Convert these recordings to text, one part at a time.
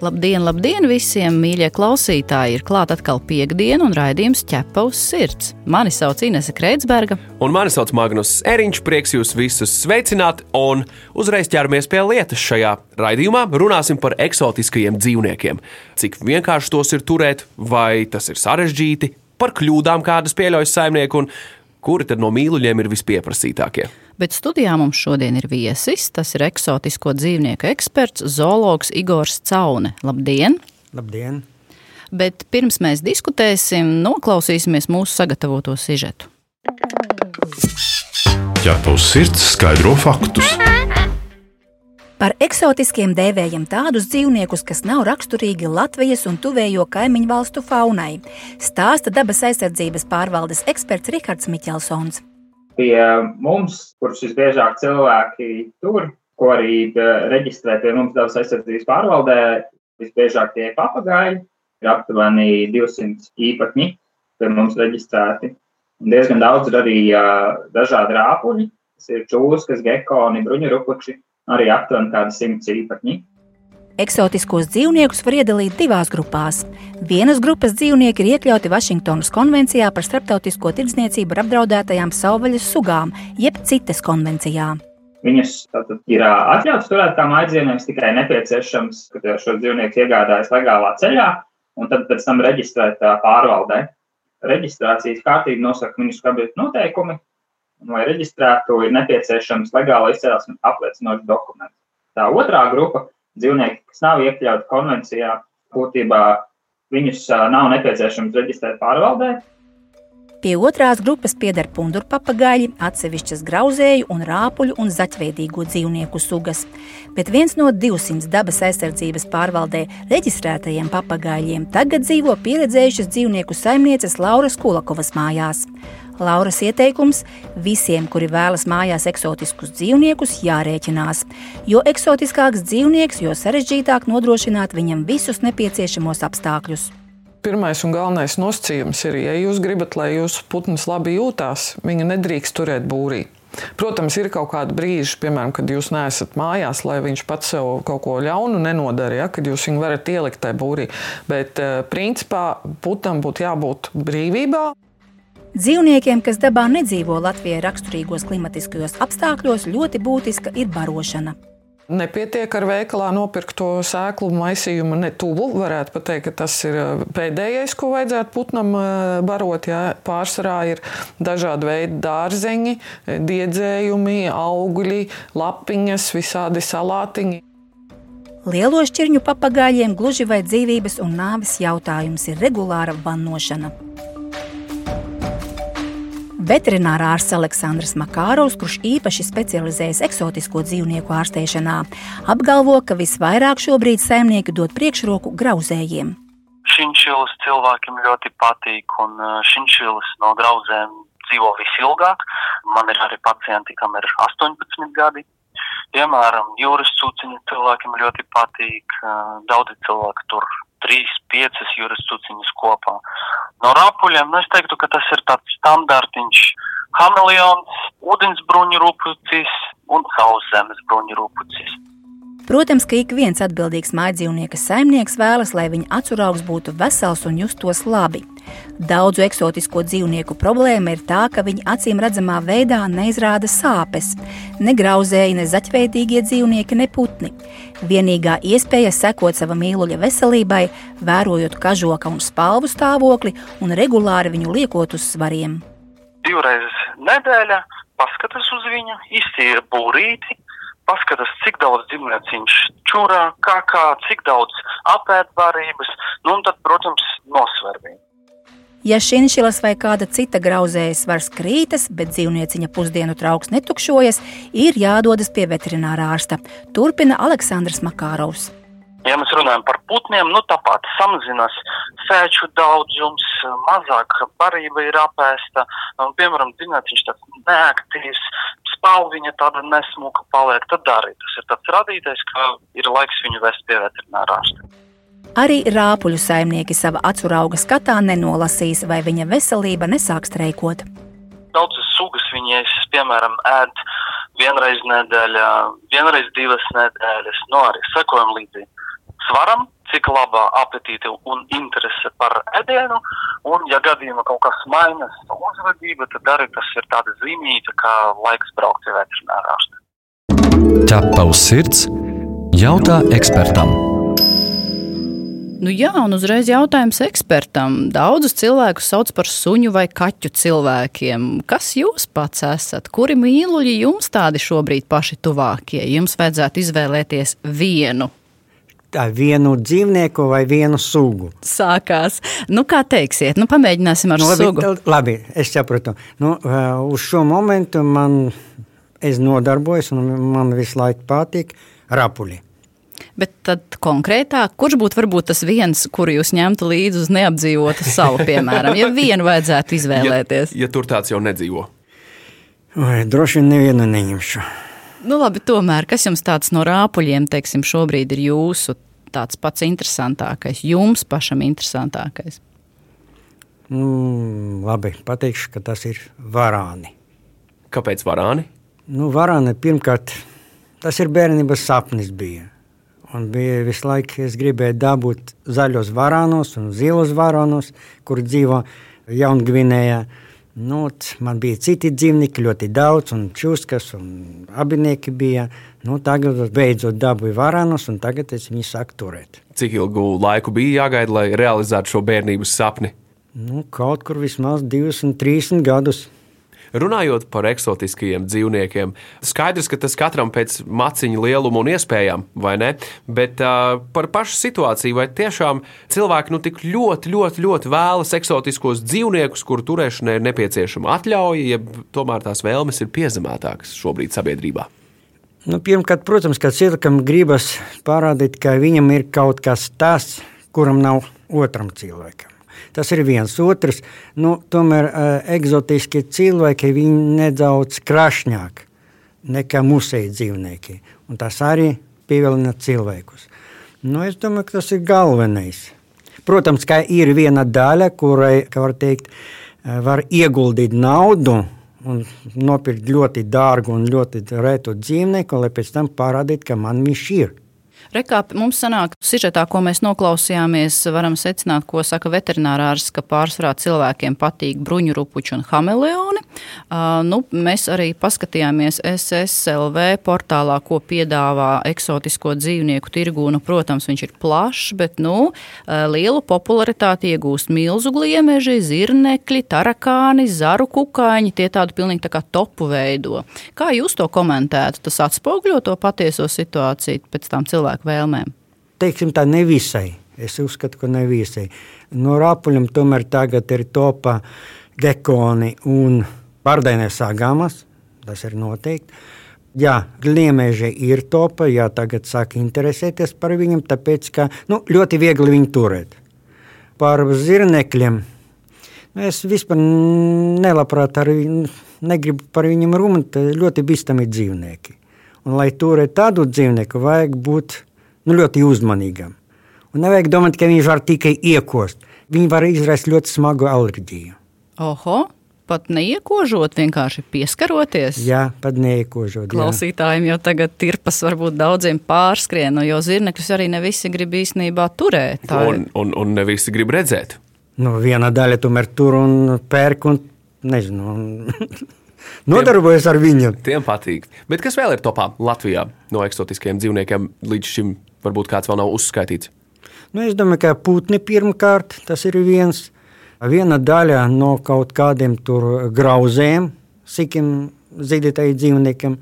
Labdien, labdien visiem mīļie klausītāji! Ir klāta atkal piekdiena un raidījums ķepa uz sirds. Mani sauc Inese Kreitsberga. Un mani sauc Magnus Eriņš. Prieks jūs visus sveicināt un uzreiz ķeramies pie lietas šajā raidījumā. Runāsim par eksotiskajiem dzīvniekiem. Cik vienkārši tos ir turēt, vai tas ir sarežģīti, par kļūdām, kādas pieļauj saimnieki un kuri tad no mīluļiem ir vispieprasītākie. Bet studijā mums šodien ir viesis. Tas ir eksotisko dzīvnieku eksperts, zoologs Igors Caune. Labdien! Labdien! Bet pirms mēs diskutēsim, noklausīsimies mūsu sagatavoto sižetu. Ķerpa uz sirds skaidro faktus. Par eksotiskiem dēvējam tādus dzīvniekus, kas nav raksturīgi Latvijas un tuvējo kaimiņu valstu faunai, stāsta dabas aizsardzības pārvaldes eksperts Rihards Miķelsons. Pie mums, kurus visbiežāk cilvēki tur, ko arī eh, reģistrē pie mums dabas aizsardzības pārvaldē, visbiežāk tie ir papagāji, ir aptuveni 200 īpatņi pie mums reģistrēti. Un diezgan daudz ir arī uh, dažādi rāpuļi, kas ir čūskas, gekoni, bruņurupuči, arī aptuveni kādi simts īpatņi. Eksotiskos dzīvniekus var iedalīt divās grupās. Vienas grupas dzīvnieki ir iekļauti Vašingtonas konvencijā par starptautisko tirdzniecību ar apdraudētajām savvaļas sugām, jeb citas konvencijā. Viņus tātad ir atļauts turēt kā mājdzīvniekus, tikai nepieciešams, ka šo dzīvnieku iegādājas legālā ceļā un tad pēc tam reģistrēt pārvaldē. Reģistrācijas kārtība nosaka viņu skarbības noteikumi, un, lai reģistrētu, ir nepieciešams legāla izcelsmes apliecinošs dokuments. Tā otrā grupa dzīvnieki, kas nav iekļauti konvencijā, būtībā viņus nav nepieciešams reģistrēt pārvaldē. Pie otrās grupas pieder pundurpapagaļi, atsevišķas grauzēju, un rāpuļu un zaķveidīgo dzīvnieku sugas. Bet viens no 200 dabas aizsardzības pārvaldē reģistrētajiem papagaļiem tagad dzīvo pieredzējušas dzīvnieku saimnieces Lauras Kulakovas mājās. Lauras ieteikums - visiem, kuri vēlas mājās eksotiskus dzīvniekus, jārēķinās. Jo eksotiskāks dzīvnieks, jo sarežģītāk nodrošināt viņam visus nepieciešamos apstākļus. Pirmais un galvenais nosacījums ir, ja jūs gribat, lai jūsu putns labi jūtās, viņa nedrīkst turēt būrī. Protams, ir kaut kādi brīži, piemēram, kad jūs neesat mājās, lai viņš pats sev kaut ko ļaunu nenodara, ja, kad jūs viņu varat ielikt tajā būrī. Bet, eh, principā, putam būtu jābūt brīvībā. Dzīvniekiem, kas dabā nedzīvo Latvijai raksturīgos klimatiskajos apstākļos, ļoti būtiska ir barošana. Nepietiek ar veikalā nopirkto sēklu maisījumu, ne tuvu. Varētu pateikt, ka tas ir uh, pēdējais, ko vajadzētu putnam uh, barot. Jā. Pārsvarā ir dažādi veidi dārzeņi, diedzējumi, augļi, lapiņas, visādi salātiņi. Lielo šķirņu papagaļiem gluži vai dzīvības un nāves jautājums ir regulāra vannošana. Veterinārārsts Aleksandrs Makārovs, kurš īpaši specializējas eksotisko dzīvnieku ārstēšanā, apgalvo, ka visvairāk šobrīd saimnieki dod priekšroku grauzējiem. Šinčilis cilvēkiem ļoti patīk, un uh, šinčilis no grauzēm dzīvo visilgāk. Man ir arī pacienti, kam ir 18 gadi. Piemēram, jūras cūciņi cilvēkiem ļoti patīk. Uh, daudzi cilvēki tur trīs, piecas jūras cuciņas kopā. No rāpuļiem nu, es teiktu, ka tas ir tāds standartiņš. Hameleons, ūdensbruņu rupucis un sauszemes bruņu rupucis. Protams, ka ik viens atbildīgs mājdzīvnieka saimnieks vēlas, lai viņa acuraugs būtu vesels un justos labi. Daudzu eksotisko dzīvnieku problēma ir tā, ka viņi acīm redzamā veidā neizrāda sāpes. Ne grauzēji, ne zaķveidīgie dzīvnieki, ne putni. Vienīgā iespēja sekot sava mīluļa veselībai, vērojot kažoka un spalvu stāvokli un regulāri viņu liekot uz svariem. Divreiz nedēļā paskatās uz viņu, iztīra būrīti, paskatās, cik daudz dzīvnieciņš čurā, kā kā, cik daudz apēdbarības, nu un tad, protams, nosver viņu. Ja šinšilas vai kāda cita grauzēja svars krītas, bet dzīvnieciņa pusdienu trauks netukšojas, ir jādodas pie veterinārā ārsta. Turpina Aleksandrs Makārovs. Ja mēs runājam par putniem, nu tāpat samazinās fēču daudzums, mazāk barība ir apēsta, un, piemēram, dzīvnieciņš tāds neaktīvs, spalviņa tāda nesmuka paliek, tad arī tas ir tāds radītais, ka ir laiks viņu vest pie veterinārā ārsta. Arī rāpuļu saimnieki sava acu rauga skatā nenolasīs, vai viņa veselība nesāk streikot. Daudzas sugas viņas, piemēram, ēd vienreiz nedēļā, vienreiz divas nedēļas, no arī sekojam līdzi svaram, cik labā apetīte un interese par ēdienu, un, ja gadījumā kaut kas mainās uzvedība, tad arī tas ir tāda zīmīta, kā laiks braukt pie veterinārā ārsta. Ķepa uz sirds - jautā ekspertam. Nu jā, un uzreiz jautājums ekspertam. Daudzus cilvēkus sauc par suņu vai kaķu cilvēkiem. Kas jūs pats esat? Kuri mīluļi jums tādi šobrīd paši tuvākie? Jums vajadzētu izvēlēties vienu. Tā vienu dzīvnieku vai vienu sugu. Sākās. Nu, kā teiksiet, nu, pamēģināsim ar Nu, labi, sugu. labi, es saprotu. Nu, uz šo momentu man es nodarbojos, un man visu laiku patīk rapuļi. Bet tad konkrētāk, kurš būtu varbūt tas viens, kuru jūs ņemtu līdzi uz neapdzīvotu salu, piemēram, ja vienu vajadzētu izvēlēties? Ja, ja tur tāds jau nedzīvo. Vai, droši vien nevienu neņemšu. Nu, labi, tomēr, kas jums tāds no rāpuļiem, teiksim, šobrīd ir jūsu tāds pats interesantākais, jums pašam interesantākais? Mm, labi, pateikšu, ka tas ir varāni. Kāpēc varāni? Nu, varāni pirmkārt, tas ir bērnības sapnis bija. Un bija visu laiku, es gribēju dabūt zaļos varānos un zilos varānos, kur dzīvo Jaungvinējā. Nu, man bija citi dzīvnieki, ļoti daudz, un čūskas, un abinieki bija. Nu, tagad es beidzot dabūju varānus, un tagad es viņus sāku turēt. Cik ilgu laiku bija jāgaida, lai realizētu šo bērnības sapni? Nu, kaut kur vismaz 20, 30 gadus. Runājot par eksotiskajiem dzīvniekiem, skaidrs, ka tas katram pēc maciņa lieluma un iespējām, vai ne? Bet uh, par pašu situāciju, vai tiešām cilvēki nu tik ļoti, ļoti, ļoti vēlas eksotiskos dzīvniekus, kuru turēšanai ir nepieciešama atļauja, ja tomēr tās vēlmes ir piezemētākas šobrīd sabiedrībā? Nu, pirmkārt, protams, ka cilvēkam gribas parādīt, ka viņam ir kaut kas tāds, kuram nav otram cilvēkam. Tas ir viens. Otrs, nu, tomēr uh, eksotiski cilvēki viņi nedaudz krašņāk nekā mūsēji dzīvnieki. Un tas arī pievilina cilvēkus. Nu, es domāju, ka tas ir galvenais. Protams, ka ir viena daļa, kurai, kā var teikt, var ieguldīt naudu un nopirkt ļoti dārgu un ļoti retu dzīvnieku, lai pēc tam parādītu, ka man viņš ir. Rekā mums sanāk, sižetā, ko mēs noklausījāmies, varam secināt, ko saka veterinārārs, ka pārsvarā cilvēkiem patīk bruņurupuči un hameleoni. Uh, nu, mēs arī paskatījāmies SSLV portālā, ko piedāvā eksotisko dzīvnieku tirgū. Nu, protams, viņš ir plašs, bet nu, lielu popularitāti iegūst milzu gliemeži, zirnekļi, tarakāni, zaru kukaiņi. Tie tādu pilnīgi tā kā topu veido. Kā jūs to komentētu? Tas atspoguļo to patieso situāciju pēc tām cilvēku vēlmēm. Teiksim tā, nevisai. Es uzskatu, ka nevisai. No rāpuļiem tomēr tagad ir topā gekoni un pārdainēs agamas. Tas ir noteikti. Jā, gliemeži ir topā, jā, tagad sāk interesēties par viņiem, tāpēc, ka nu, ļoti viegli viņu turēt. Par zirnekļiem. nu, Es vispār nelabprāt ar viņu, negribu par viņiem runāt. Ļoti bīstami dzīvnieki. Un, lai turētu tādu dzīvnieku, vajag būt nu, ļoti uzmanīgam. Un nevajag domāt, ka viņš var tikai iekost. Viņi var izraisīt ļoti smagu alerģiju. Oho, pat neiekožot, vienkārši pieskaroties. Jā, pat neiekožot. jā. Klausītājiem jau tagad tirpas varbūt daudziem pārskrien, jo zirnekļus arī ne visi grib īstenībā turēt. Tā Un, un, un ne visi grib redzēt. Nu, viena daļa tomēr tur un pērk un nezinu. Nodarbojas ar viņu. Tiem patīk. Bet kas vēl ir topā Latvijā no eksotiskajiem dzīvniekiem? Līdz šim varbūt kāds vēl nav uzskaitīts. Nu, es domāju, ka putni pirmkārt tas ir viens. Viena daļa no kaut kādiem grauzēm, sikiem zīdītājiem dzīvniekiem.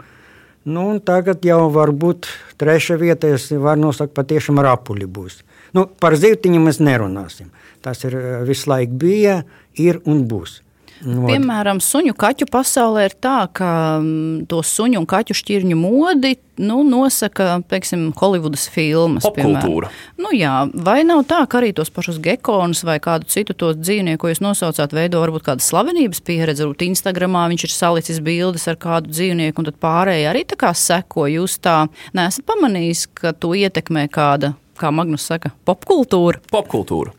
Nu, tagad jau varbūt trešā vietā es varu nosaukt patiešām rapuļi būs. Nu, par zīvtiņiem mēs nerunāsim. Tas ir eh, visu laiku bija, ir un būs. Modi. Piemēram, suņu kaķu pasaulē ir tā, ka mm, to suņu un kaķu šķirņu modi nu, nosaka teiksim, Holivudas filmas. Popkultūra. piemēram. Nu, jā, vai nav tā, ka arī tos pašus gekonus vai kādu citu to dzīvnieku, ko jūs nosaucāt, veido varbūt kāda slavenības pieredze? Varbūt Instagramā viņš ir salicis bildes ar kādu dzīvnieku, un tad pārējie arī tā kā seko. Jūs tā neesat pamanījis, ka to ietekmē kāda, kā Magnus saka, popkultūra? Popkultūra.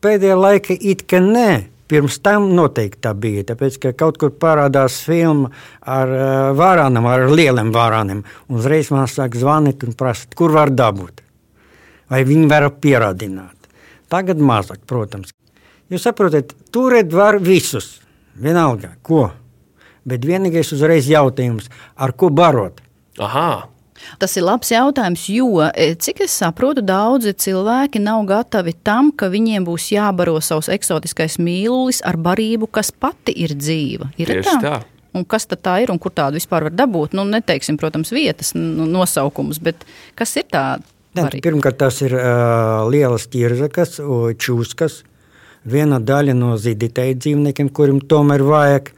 Pēdējā laika it kā nē. Pirms tam noteikti tā bija. Tāpēc, ka kaut kur parādās filma ar uh, vārānam, ar lieliem vārāniem. Uzreiz man sāk zvanīt un prasīt, kur var dabūt. Vai viņi var pierādināt. Tagad mazāk, protams. Jūs saprotat, turēt var visus. Vienalga, ko. Bet vienīgais uzreiz jautājums, ar ko barot? Aha, Tas ir labs jautājums, jo, e, cik es saprotu, daudzi cilvēki nav gatavi tam, ka viņiem būs jābaro savs eksotiskais mīlulis ar barību, kas pati ir dzīva. Ir tieši tā. Un kas tad tā ir un kur tādu vispār var dabūt? Nu, neteiksim, protams, vietas nu, nosaukumus, bet kas ir tā? Barība? pirmkārt, tas ir uh, lielas ķirzakas, čūskas. Viena daļa no zīdītēju dzīvniekiem, kuriem tomēr vajag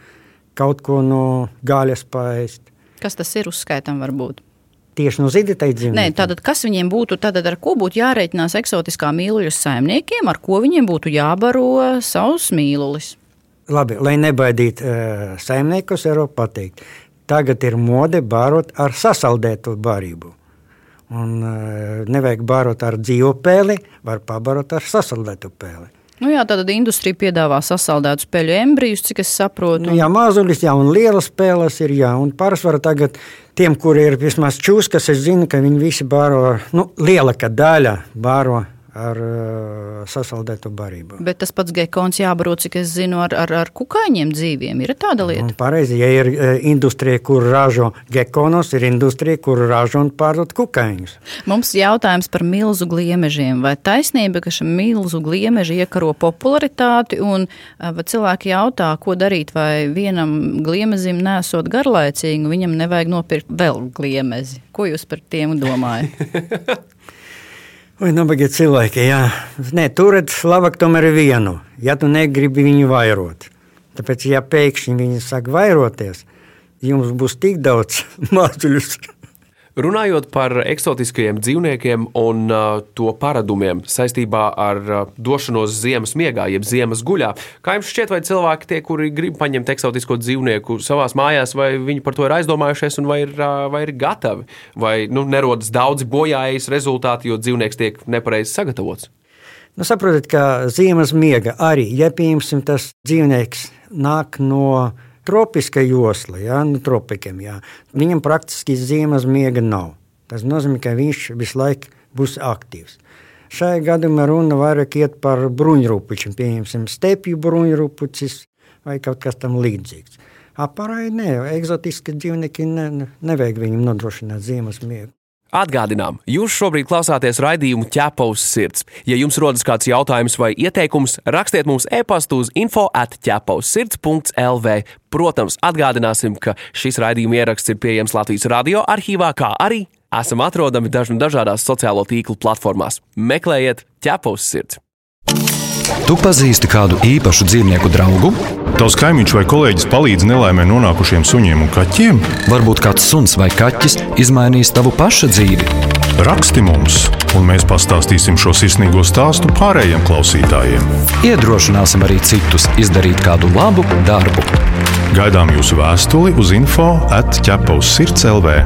kaut ko no gaļas paēst. Kas tas ir uzskaitam varbūt? Tieši no zīdītēju dzīvniekiem. Nē, tātad, kas viņiem būtu, tātad ar ko būtu jārēķinās eksotiskā mīluļu saimniekiem, ar ko viņiem būtu jābaro savus mīlulis? Labi, lai nebaidītu uh, saimniekus, varu pateikt, tagad ir mode barot ar sasaldētu barību. Un, uh, nevajag barot ar dzīvo pēli, var pabarot ar sasaldētu pēli. Nu jā, tātad industrija piedāvā sasaldētus peļu embrijus, cik es saprotu. Nu, jā, mazulis, jā, un lielas spēles ir, jā, un pārsvarā tagad tiem, kuri ir vismaz čūskas, es zinu, ka viņi visi baro, nu, lielākā daļa baro ar uh, sasaldētu barību. Bet tas pats gekons jābaro, cik es zinu, ar, ar, ar kukaiņiem dzīviem. Ir tāda lieta. Un pareizi, ja ir uh, industrija, kur ražo gekonus, ir industrija, kur ražo un pārdod kukaiņus. Mums jautājums par milzu gliemežiem. Vai taisnība, ka šie milzu gliemeži iekaro popularitāti, un uh, vai cilvēki jautā, ko darīt, vai vienam gliemezim nesot garlaicīgi, viņam nevajag nopirkt vēl gliemezi? Ko jūs par tiem domājat? Oi, nabagie cilvēki, jā. Nē, turiet labāk tomēr vienu, ja tu negribi viņu vairot. Tāpēc, ja pēkšņi viņi sāk vairoties, jums būs tik daudz mācekļus. Runājot par eksotiskajiem dzīvniekiem un uh, to paradumiem saistībā ar uh, došanos ziemas miegā, jeb ziemas guļā, kā jums šķiet, vai cilvēki, tie, kuri grib paņemt eksotisko dzīvnieku savā mājās, vai viņi par to ir aizdomājušies un vai ir, uh, vai ir gatavi? Vai nu, nerodas daudzi bojājas rezultāti, jo dzīvnieks tiek nepareizi sagatavots? Nu, saprotat, ka ziemas miega arī, ja piemēram tas dzīvnieks nāk no tropiska josla, ja, no tropikiem, ja, viņam praktiski ziemas miega nav. Tas nozīmē, ka viņš visu laiku būs aktīvs. Šajā gadījumā runa vairāk iet par bruņurupučiem, piemēram, stepju bruņurupucis vai kaut kas tam līdzīgs. Aparāji nē, eksotiski dzīvnieki ne, nevajag viņam nodrošināt ziemas miegu. Atgādinām, jūs šobrīd klausāties raidījumu ķepaus sirds. Ja jums rodas kāds jautājums vai ieteikums, rakstiet mums e-pastu uz info atķepausirds.lv. Protams, atgādināsim, ka šis raidījuma ieraksts ir pieejams Latvijas radio arhīvā, kā arī esam atrodami dažna dažādās sociālo tīklu platformās. Meklējiet ķepaus sirds! Tu pazīsti kādu īpašu dzīvnieku draugu? Tavs kaimiņš vai kolēģis palīdz nelaimē nonākušiem suņiem un kaķiem? Varbūt kāds suns vai kaķis izmainīs tavu pašu dzīvi. Raksti mums, un mēs pastāstīsim šo sirsnīgo stāstu pārējiem klausītājiem. Iedrošināsim arī citus izdarīt kādu labu darbu. Gaidām jūsu vēstuli uz info atķepa uz sirds LV.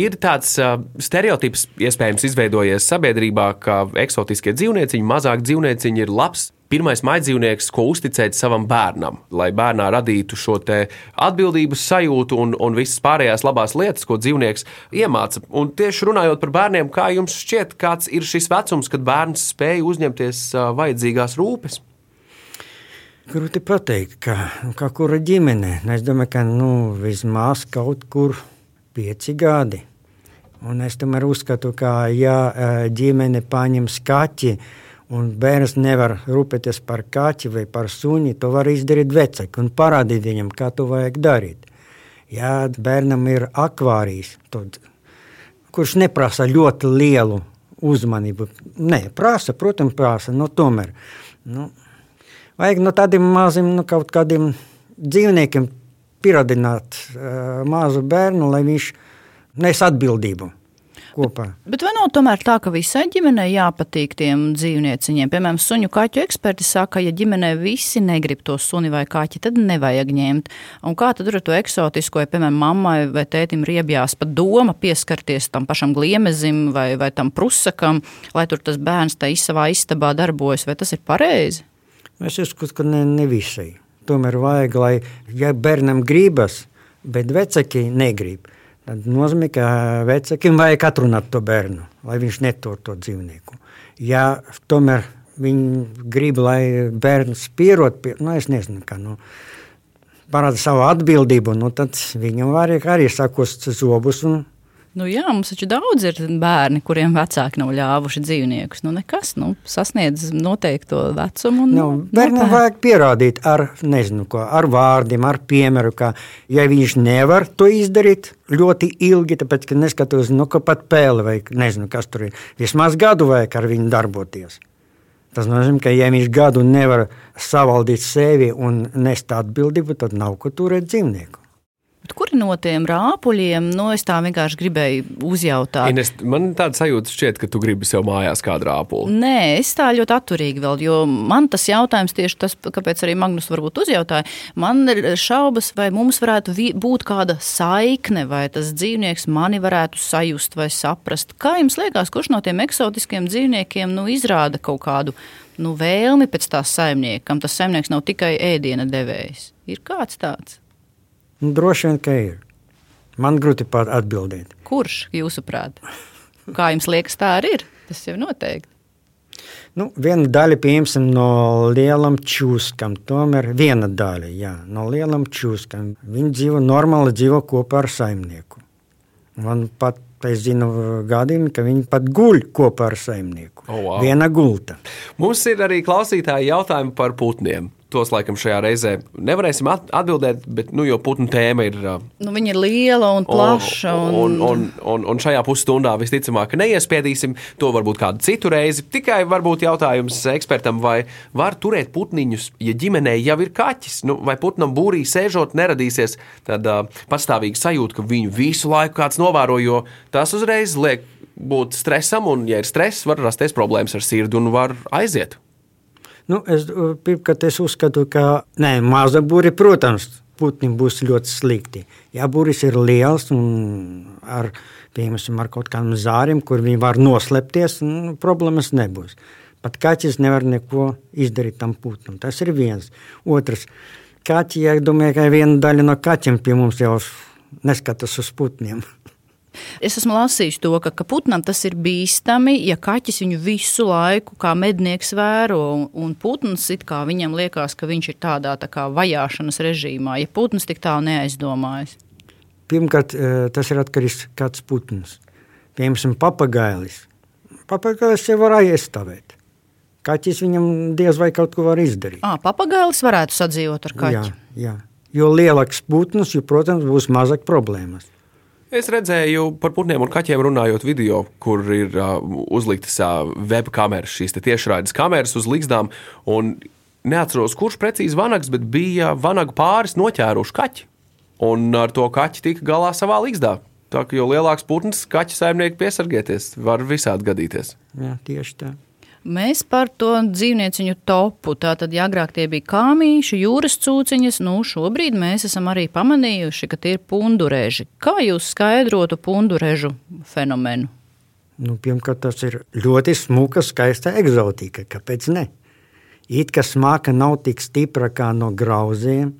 Ir tāds uh, stereotips, iespējams, izveidojies sabiedrībā, ka eksotiskie dzīvnieciņi, mazāk dzīvnieciņi ir labs pirmais maidzīvnieks, ko uzticēt savam bērnam, lai bērnā radītu šo atbildības sajūtu un, un visas pārējās labās lietas, ko dzīvnieks iemāca. Un tieši runājot par bērniem, kā jums šķiet, kāds ir šis vecums, kad bērns spēj uzņemties vajadzīgās rūpes? Grūti pateikt, kā, kā kura ģimene. Es domāju, ka nu, vismaz kaut kur pieci gadi. Un es tomēr uzskatu, ka ja ģimene paņem skaķi un bērns nevar rūpēties par kaķi vai par suni, to var izdarīt vecāki un parādīt viņam, kā to vajag darīt. Ja bērnam ir akvārijas, tad, kurš neprasa ļoti lielu uzmanību, nē, prasa, protams, prasa, no tomēr. Nu, Vajag no tādiem maziem, nu, kaut kādiem dzīvniekiem pieradināt uh, mazu bērnu, lai viņš nes atbildību kopā. Bet vai nav tomēr tā, ka visai ģimenei jāpatīk tiem dzīvnieciņiem? Piemēram, suņu kaķu eksperti saka, ja ģimenē visi negrib to suni vai kaķi, tad nevajag ņemt. Un kā tad ar to eksotisko, ja, piemēram, mammai vai tētim riebjās pat doma pieskarties tam pašam gliemezim vai, vai tam prusakam, lai tur tas bērns tā savā istabā darbojas, vai tas ir pareizi? Es uzskatu, ka ne, ne visai. Tomēr vajag, lai ja bērnam gribas, bet vecāki negrib Tad nozīmē, ka vecākiem vajag atrunāt to bērnu, lai viņš netur to dzīvnieku. Ja tomēr viņi grib, lai bērns pierod pie, nu es nezinu, kā, nu, parāda savu atbildību, nu tad viņam vajag arī sakost zobus un Nu, jā, mums taču daudz ir bērni, kuriem vecāki nav ļāvuši dzīvniekus. Nu, nekas, nu, sasniedz noteikto vecumu. Un, nu, bērnam nopēr. vajag pierādīt ar, nezinu, ko, ar vārdiem, ar piemēru, ka, ja viņš nevar to izdarīt ļoti ilgi, tāpēc, ka neskatos, nu, ka pat pēle vai nezinu, kas tur ir, vismaz gadu vajag ar viņu darboties. Tas nozīmē, ka, ja viņš gadu nevar savaldīt sevi un nest atbildību, tad nav ko turēt dzīvnieku. Bet kuri no tiem rāpuļiem, nu, es tā vienkārši gribēju uzjautāt? Ines, man tāda sajūta šķiet, ka tu gribi sev mājās kādu rāpuli. Nē, es tā ļoti atturīgi vēl, jo man tas jautājums tieši tas, kāpēc arī Magnus varbūt uzjautāja, man ir šaubas, vai mums varētu būt kāda saikne, vai tas dzīvnieks mani varētu sajust vai saprast. Kā jums liekas, kurš no tiem eksotiskiem dzīvniekiem, nu, izrāda kaut kādu nu, vēlmi pēc tā saimnieka, kam tas saimnieks nav tikai ēdiena devējs? Ir kāds tāds? Nu, droši vien, ka ir. Man grūti pat atbildēt. Kurš, jūsuprāt? Kā jums liekas, tā arī ir? Tas jau noteikti. Nu, viena daļa, piemēram, no lielam čūskam, tomēr viena daļa, jā, no lielam čūskam. Viņi dzīvo normāli, dzīvo kopā ar saimnieku. Man pat Es zinu gadījumi, ka viņi pat guļ kopā ar saimnieku. Oh, wow. Viena gulta. Mums ir arī klausītāji jautājumi par putniem tos laikam šajā reizē nevarēsim atbildēt, bet nu, putnu tēma ir. Nu, viņa ir liela un plaša. Un, un, un, un, un šajā pusstundā visticamāk neiespiedīsim to varbūt kādu citu reizi. Tikai varbūt jautājums ekspertam, vai var turēt putniņus, ja ģimenē jau ir kaķis, nu, vai putnam būrī sēžot neradīsies tāda pastāvīga sajūta, ka viņu visu laiku kāds novēro, jo tas uzreiz liek būt stresam, un, ja ir stress, var rasties problēmas ar sirdi un var aiziet. Nu, es, pirmkārt, es uzskatu, ka nē, maza būri, protams, putnim būs ļoti slikti. Ja būris ir liels un ar, piemēram, ar kaut kādiem zāriem, kur viņi var noslēpties, nu, problēmas nebūs. Pat kaķis nevar neko izdarīt tam putnam. Tas ir viens. Otrs, kaķi, ja domāju, ka viena daļa no kaķiem pie mums jau neskatās uz putniem. Es esmu lasījis to, ka, ka putnam tas ir bīstami, ja kaķis viņu visu laiku kā mednieks vēro, un, putns it kā viņam liekas, ka viņš ir tādā tā kā vajāšanas režīmā, ja putns tik tālu neaizdomājas. Pirmkārt, eh, tas ir atkarīgs no kāds putns. Piemēram, papagailis. Papagailis jau var aizstāvēt. Kaķis viņam diez vai kaut ko var izdarīt. À, papagailis varētu sadzīvot ar kaķi. Jā, jā. Jo lielāks putns, jo, protams, būs mazāk problēmas. Es redzēju par putniem un kaķiem runājot video, kur ir uh, uzliktas uh, web kameras, šīs tiešraides kameras uz līgzdām. Neatceros, kurš precīzi vanags, bet bija vanagu pāris noķēruši kaķi. Un ar to kaķi tika galā savā līgzdā. Tā kā jo lielāks putns, kaķa saimnieki piesargieties, var visādi gadīties. Jā, tieši tā. Mēs par to dzīvnieciņu topu. Tātad, ja agrāk tie bija kāmīši, jūras cūciņas, nu šobrīd mēs esam arī pamanījuši, ka tie ir pundureži. Kā jūs skaidrotu pundurežu fenomenu? Nu, Pirmkārt, tas ir ļoti smuka, skaista eksotika. Kāpēc ne? It kā smaka nav tik stipra kā no grauziem.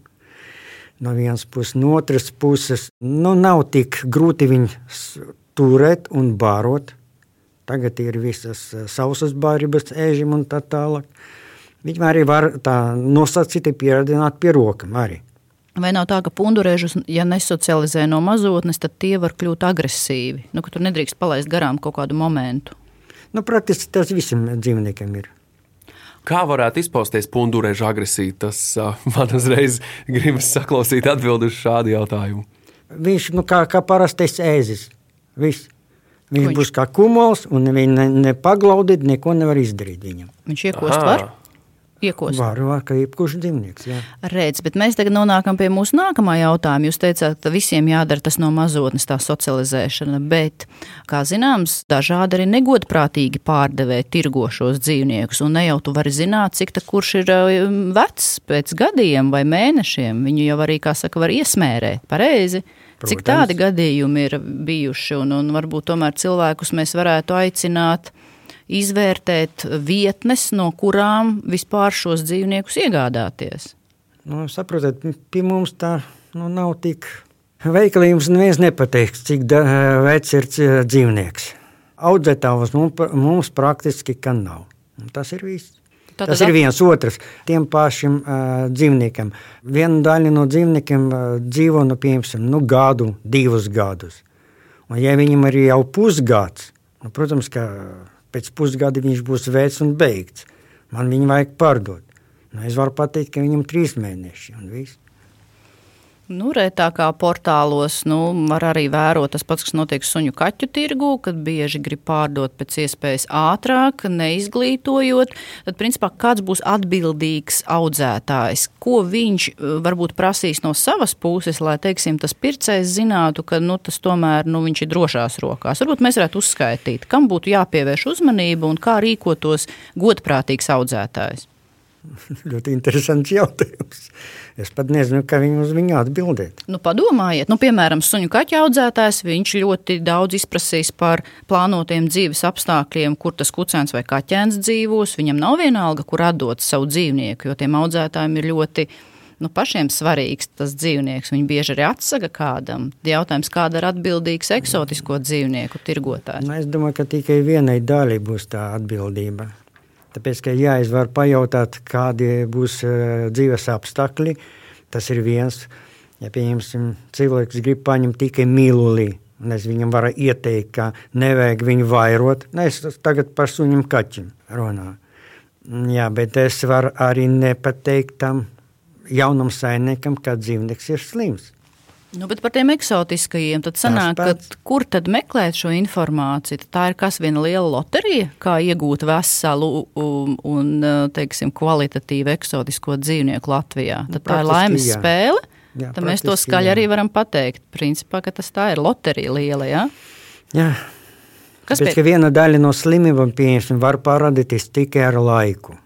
No vienas puses, no otras puses, nu, nav tik grūti viņu turēt un barot. Tagad ir visas eh, sausas bārības, ēžam un tā tālāk. Viņi arī var tā nosacīti pieradināt pie rokām. Vai nav tā, ka pundurēžus, ja nesocializē no mazotnes, tad tie var kļūt agresīvi? Nu, ka tur nedrīkst palaist garām kaut kādu momentu. Nu, praktiski tas visam dzīvniekiem ir. Kā varētu izpausties pundurēža agresija? Tas uh, man uzreiz gribas saklausīt atbildi uz šādu jautājumu. Viņš nu, kā, kā parastais ēzis. Viss. Viņš Kuņš. būs kā kumols, un viņi ne, nepaglaudīt, neko nevar izdarīt viņam. Viņš iekost var? Iekos. Var, var, ka jebkurš dzīvnieks. Jā. Redz, bet mēs tagad nonākam pie mūsu nākamā jautājuma. Jūs teicāt, ka visiem jādara tas no mazotnes, tā socializēšana, bet, kā zināms, dažādi arī negodprātīgi pārdevēji tirgo šos dzīvniekus. Un ne jau tu vari zināt, cik ta kurš ir um, vecs pēc gadiem vai mēnešiem. Viņu jau arī, kā saka, var iesmērēt pareizi. Protams. Cik tādi gadījumi ir bijuši, un, un varbūt tomēr cilvēkus mēs varētu aicināt izvērtēt vietnes, no kurām vispār šos dzīvniekus iegādāties? Nu, saprotiet, pie mums tā nu, nav tik. Veikalī jums neviens nepateiks, cik da, vecs ir dzīvnieks. Audzētājs mums, mums praktiski nav. Tas ir viss. Tātad Tas ir viens otrs. Tiem pašiem uh, dzīvniekiem. Viena daļa no dzīvniekiem uh, dzīvo nu, piemēram, nu, gadu, divus gadus. Un, ja viņam ir jau pusgads, nu, protams, ka pēc pusgada viņš būs vecs un beigts. Man viņu vajag pārdot. Nu, es varu pateikt, ka viņam ir trīs mēneši un viss. Nu, Rētākā portālos nu, var arī vērot tas pats, kas notiek suņu kaķu tirgū, kad bieži grib pārdot pēc iespējas ātrāk, neizglītojot. Tad, principā, kāds būs atbildīgs audzētājs? Ko viņš eh, varbūt prasīs no savas puses, lai, teiksim, tas pircējs zinātu, ka nu, tas tomēr nu, viņš ir drošās rokās? Varbūt mēs varētu uzskaitīt, kam būtu jāpievērš uzmanība un kā rīkotos godprātīgs audzētājs. Ļoti interesants jautājums. Es pat nezinu, kā viņi uz viņu atbildēt. Nu, padomājiet, nu, piemēram, suņu kaķu audzētājs. Viņš ļoti daudz izprasīs par plānotiem dzīves apstākļiem, kur tas kucēns vai kaķēns dzīvos. Viņam nav vienalga, kur atdot savu dzīvnieku, jo tiem audzētājiem ir ļoti nu, pašiem svarīgs tas dzīvnieks. Viņi bieži arī atsaka kādam. Jautājums, kāda ir atbildīgs eksotisko dzīvnieku tirgotājs? Nu, es domāju, ka tikai vienai daļai būs tā atbildība. Tāpēc, ka jā, es varu pajautāt, kādi būs uh, dzīves apstākļi. Tas ir viens. Ja pieņemsim, cilvēks grib paņemt tikai mīlulī, un es viņam varu ieteikt, ka nevajag viņu vairot. Ne, es tagad par suņiem kaķim runāju. Jā, bet es varu arī nepateikt tam jaunam saimniekam, ka dzīvnieks ir slims. Nu, bet par tiem eksotiskajiem, tad sanāk, ka, kur tad meklēt šo informāciju? Tā ir kas viena liela loterija, kā iegūt veselu un, un teiksim, kvalitatīvu eksotisko dzīvnieku Latvijā. Tad tā ir laimes jā. spēle. Jā, tad mēs to skaļi jā. arī varam pateikt. Principā, ka tas tā ir loterija liela, jā? Jā. Kas Pēc, pie... viena daļa no slimībām, pieņemsim, var parādīties tikai ar laiku.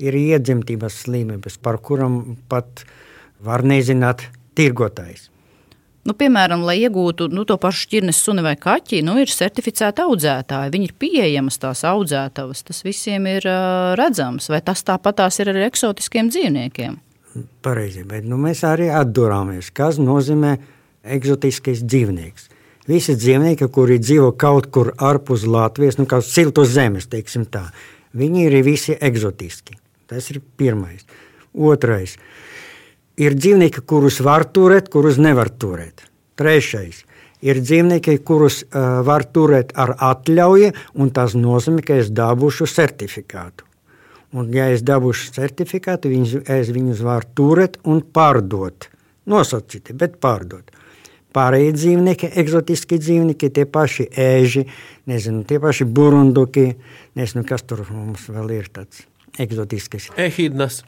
Ir iedzimtības slimības, par kurām pat var nezināt tirgotājs. Nu, piemēram, lai iegūtu nu, to pašu šķirnes suni vai kaķi, nu, ir certificēti audzētāji. Viņi ir pieejamas tās audzētavas. Tas visiem ir uh, redzams. Vai tas tāpatās ir ar eksotiskiem dzīvniekiem? Pareizi, bet nu, mēs arī atdurāmies, kas nozīmē eksotiskais dzīvnieks. Visi dzīvnieki, kuri dzīvo kaut kur ārpus Latvijas, nu, kā siltos zemes, teiksim tā, viņi ir visi eksotiski. Tas ir pirmais. Otrais – ir dzīvnieki, kurus var turēt, kurus nevar turēt. Trešais ir dzīvnieki, kurus uh, var turēt ar atļauju, un tas nozīmē, ka es dabūšu certifikātu. Un, ja es dabūšu certifikātu, viņus, es viņus varu turēt un pārdot. Nosacīti, bet pārdot. Pārējie dzīvnieki, eksotiski dzīvnieki, tie paši ēži, nezinu, tie paši burunduki, nezinu, kas tur mums vēl ir tāds eksotisks. Ehidnas,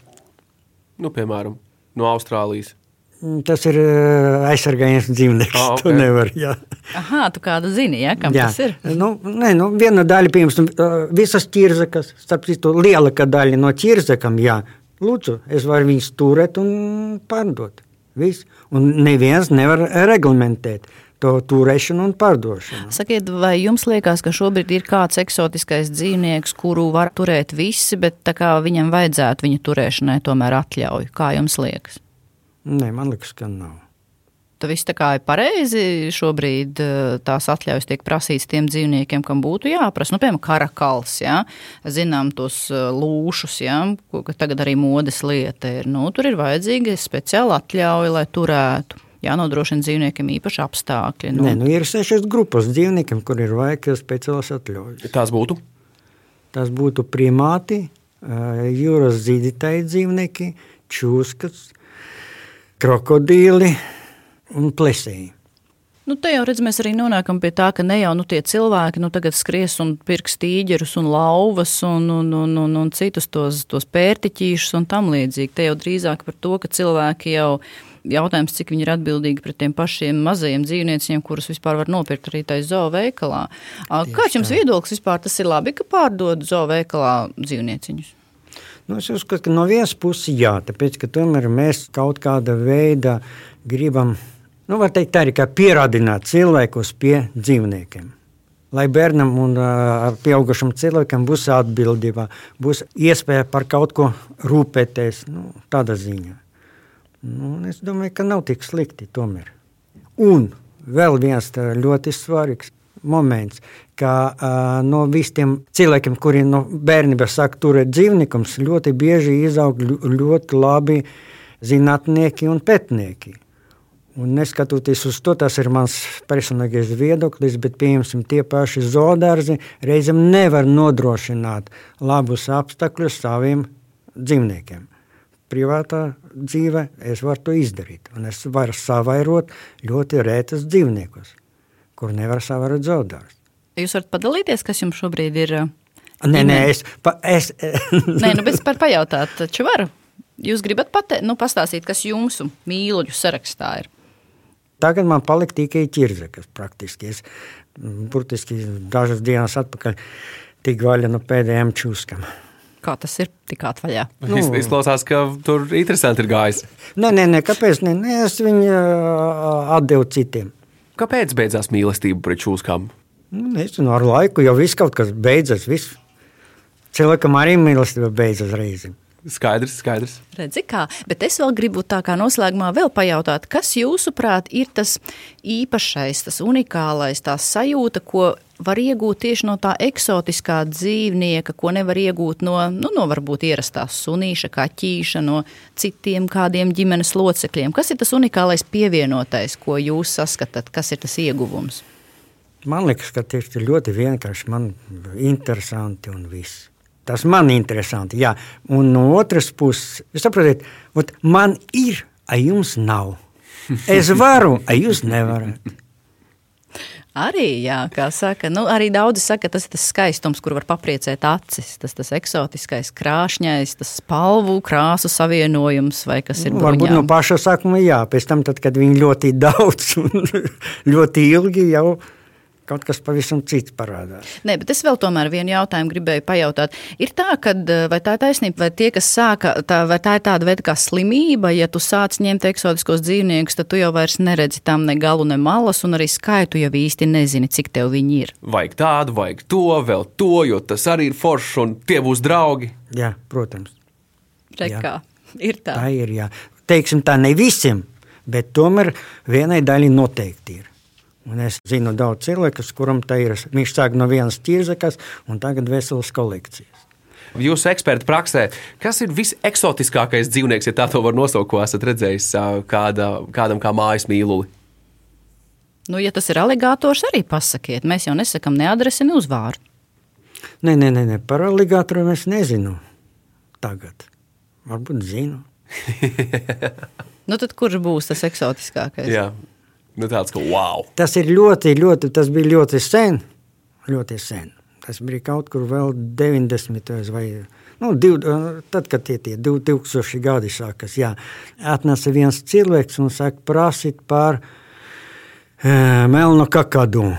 nu, piemēram no Austrālijas? Mm, tas ir uh, aizsargājies dzīvnieks. Oh, okay. Tu nevari. Jā. Aha, tu kādu zini, ja, kam jā. tas ir? Nu, nē, nu, viena daļa, piemēram, uh, visas ķirzakas, starp citu, lielākā daļa no ķirzakam, jā, lūdzu, es varu viņus turēt un pārdot. Viss. Un neviens nevar reglamentēt to turēšanu un pārdošanu. Sakiet, vai jums liekas, ka šobrīd ir kāds eksotiskais dzīvnieks, kuru var turēt visi, bet viņam vajadzētu viņa turēšanai tomēr atļauju? Kā jums liekas? Nē, man liekas, ka nav. Tas viss tā kā ir pareizi. Šobrīd eh, tās atļaujas tiek prasītas tiem dzīvniekiem, kam būtu jāprasa. Nu, piemēram, karakals. Ja? Zinām tos eh, lūšus, ja? ko tagad arī modes lieta ir. Nu, tur ir vajadzīga speciāla atļauja, lai turētu jānodrošina dzīvniekiem īpaši apstākļi. Nu. Nē, nu ir sešas grupas dzīvniekiem, kur ir vajag speciālas atļaujas. Tās būtu? Tas būtu primāti, jūras zīdītāji dzīvnieki, čūskas, krokodīli un plesēji. Nu, te jau redz, mēs arī nonākam pie tā, ka ne jau nu, tie cilvēki nu, tagad skries un pirks tīģerus un lauvas un, un, un, un, un citus tos, tos pērtiķīšus un tam līdzīgi. Te jau drīzāk par to, ka cilvēki jau jautājums, cik viņi ir atbildīgi pret tiem pašiem mazajiem dzīvniekiem, kurus vispār var nopirkt arī tajā zooveikalā. Kāds jums viedoklis vispār tas ir labi, ka pārdod zooveikalā dzīvnieciņus? Nu, es uzskatu, ka no vienas puses jā, tāpēc, ka tomēr mēs kaut kāda veida gribam nu, teikt, arī pierādināt cilvēkus pie dzīvniekiem. Lai bērnam un uh, pieaugušam cilvēkam būs atbildība, būs iespēja par kaut ko rūpēties, nu, tāda ziņa. Nu, es domāju, ka nav tik slikti tomēr. Un vēl viens ļoti svarīgs moments, ka uh, no visiem cilvēkiem, kuriem no bērnības sāk turēt dzīvniekus, ļoti bieži izaug ļoti labi zinātnieki un pētnieki. Un neskatoties uz to, tas ir mans personīgais viedoklis, bet pieņemsim tie paši zoodārzi reizēm nevar nodrošināt labus apstākļus saviem dzīvniekiem. Privātā dzīve es varu to izdarīt, un es varu savairot ļoti rētas dzīvniekus, kur nevar savairot zoodārzi. Jūs varat padalīties, kas jums šobrīd ir? Nē, nē, es, pa, es... nē nu, bet par pajautāt, taču varu. Jūs gribat patē, nu, pastāstīt, kas jūsu mīluļu sarakstā ir? Tagad man palika tikai ķirzekas praktiski. Es burtiski dažas dienas atpakaļ tik vaļa no pēdējiem čūskam. Kā tas ir tik atvaļā? Nu, Izklausās, ka tur interesanti ir gājis. Nē, nē, nē kāpēc? Nē, nē, es viņu atdevu citiem. Kāpēc beidzās mīlestība pret čūskām? Nu, nezinu, ar laiku jau viss kaut kas beidzas. Viss. Cilvēkam arī mīlestība beidzas reizēm. Skaidrs, skaidrs. Redzi, kā. Bet es vēl gribu tā kā noslēgumā vēl pajautāt, kas jūsuprāt ir tas īpašais, tas unikālais, tā sajūta, ko var iegūt tieši no tā eksotiskā dzīvnieka, ko nevar iegūt no, nu, no varbūt ierastās sunīša, kaķīša, no citiem kādiem ģimenes locekļiem. Kas ir tas unikālais pievienotais, ko jūs saskatāt, kas ir tas ieguvums? Man liekas, ka tas ir ļoti vienkārši, man interesanti un viss. Tas man ir interesanti. Jā. Un no otras puses, saprotiet, man ir, a jums nav. Es varu, a jūs nevarat. Arī, jā, kā saka, nu, arī daudzi saka, tas ir tas skaistums, kur var papriecēt acis. Tas tas eksotiskais, krāšņais, tas spalvu, krāsu savienojums vai kas ir. Nu, varbūt no paša sākuma, jā, pēc tam, tad, kad viņi ļoti daudz un ļoti ilgi jau ir kaut kas pavisam cits parādās. Nē, bet es vēl tomēr vienu jautājumu gribēju pajautāt. Ir tā, ka vai tā ir taisnība, vai tie, kas sāka, tā, vai tā ir tāda veida kā slimība, ja tu sāc ņemt eksotiskos dzīvniekus, tad tu jau vairs neredzi tam ne galu, ne malas, un arī skaitu jau īsti nezini, cik tev viņi ir. Vajag tādu, vajag to, vēl to, jo tas arī ir foršs, un tie būs draugi. Jā, protams. Rekā. Ir tā. Tā ir, jā. Teiksim tā ne visiem, bet tomēr vienai daļai noteikti ir. Un es zinu daudz cilvēku, kuram tā ir. Viņš sāk no vienas ķirzakas un tagad veselas kolekcijas. Jūsu eksperta praksē, kas ir viseksotiskākais dzīvnieks, ja tā to var nosaukt, ko esat redzējis kāda, kādam kā mājas mīluli? Nu, ja tas ir aligātors, arī pasakiet. Mēs jau nesakām ne adresi, ne uzvārdu. Nē, nē, nē, nē. par aligātoru es nezinu. Tagad varbūt zinu. nu, tad kurš būs tas eksotiskākais? Jā. Nu, tāds, ka, wow. Tas ir ļoti, ļoti, tas bija ļoti sen. Ļoti sen. Tas bija kaut kur vēl 90. vai nu, div, tad, kad tie tie 2000 gadi sākas. Jā, atnesa viens cilvēks un saka, prasīt par e, melnu kakadu,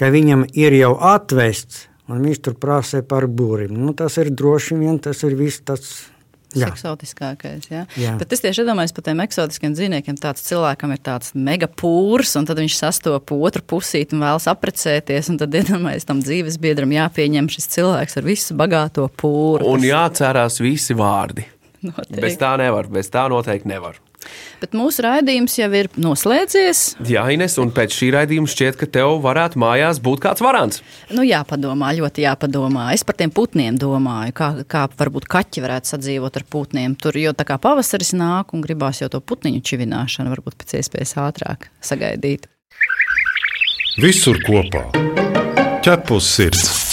ka viņam ir jau atvests, un viņš tur prasē par būrim. Nu, tas ir droši vien, tas ir viss tas Jā. eksotiskākais. Jā. Jā. Bet es tieši domāju par tiem eksotiskiem dzīvniekiem. Tāds cilvēkam ir tāds mega pūrs, un tad viņš sastopas otru pusīti un vēlas apprecēties. Tad, iedomājieties, tam dzīves biedram jāpieņem šis cilvēks ar visu bagāto pūru. Un jāatcerās visi vārdi. Noteikti. Bez tā nevar, bez tā noteikti nevar. Bet mūsu raidījums jau ir noslēdzies. Jā, Ines, un pēc šī raidījuma šķiet, ka tev varētu mājās būt kāds varants. Nu, jāpadomā, ļoti jāpadomā. Es par tiem putniem domāju, kā, kā varbūt kaķi varētu sadzīvot ar putniem. Tur jau tā kā pavasaris nāk un gribās jau to putniņu čivināšanu varbūt pēc iespējas ātrāk sagaidīt. Visur kopā - ķepus sirds.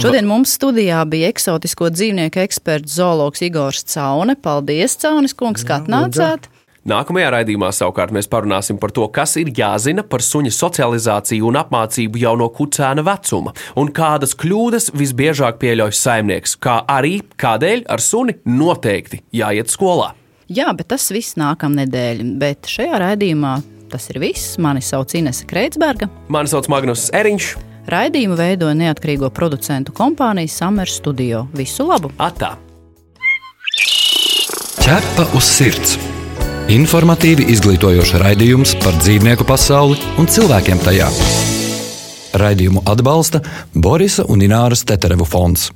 Šodien mums studijā bija eksotisko dzīvnieku eksperts zoologs Igors Caune. Paldies, Caunis kungs, ka atnācāt! Nākamajā raidījumā savukārt mēs parunāsim par to, kas ir jāzina par suņa socializāciju un apmācību jau no kucēna vecuma, un kādas kļūdas visbiežāk pieļauj saimnieks, kā arī kādēļ ar suni noteikti jāiet skolā. Jā, bet tas viss nākamnedēļ, bet šajā raidījumā tas ir viss. Mani sauc Inese Kreitsberga. Mani sauc Magnus Eriņš. Raidījumu veidoja neatkarīgo producentu kompānija Summer Studio. Visu labu! Atā! Ķepa uz sirds! Informatīvi izglītojoši raidījums par dzīvnieku pasauli un cilvēkiem tajā. Raidījumu atbalsta Borisa un Ināras Teterevu fonds.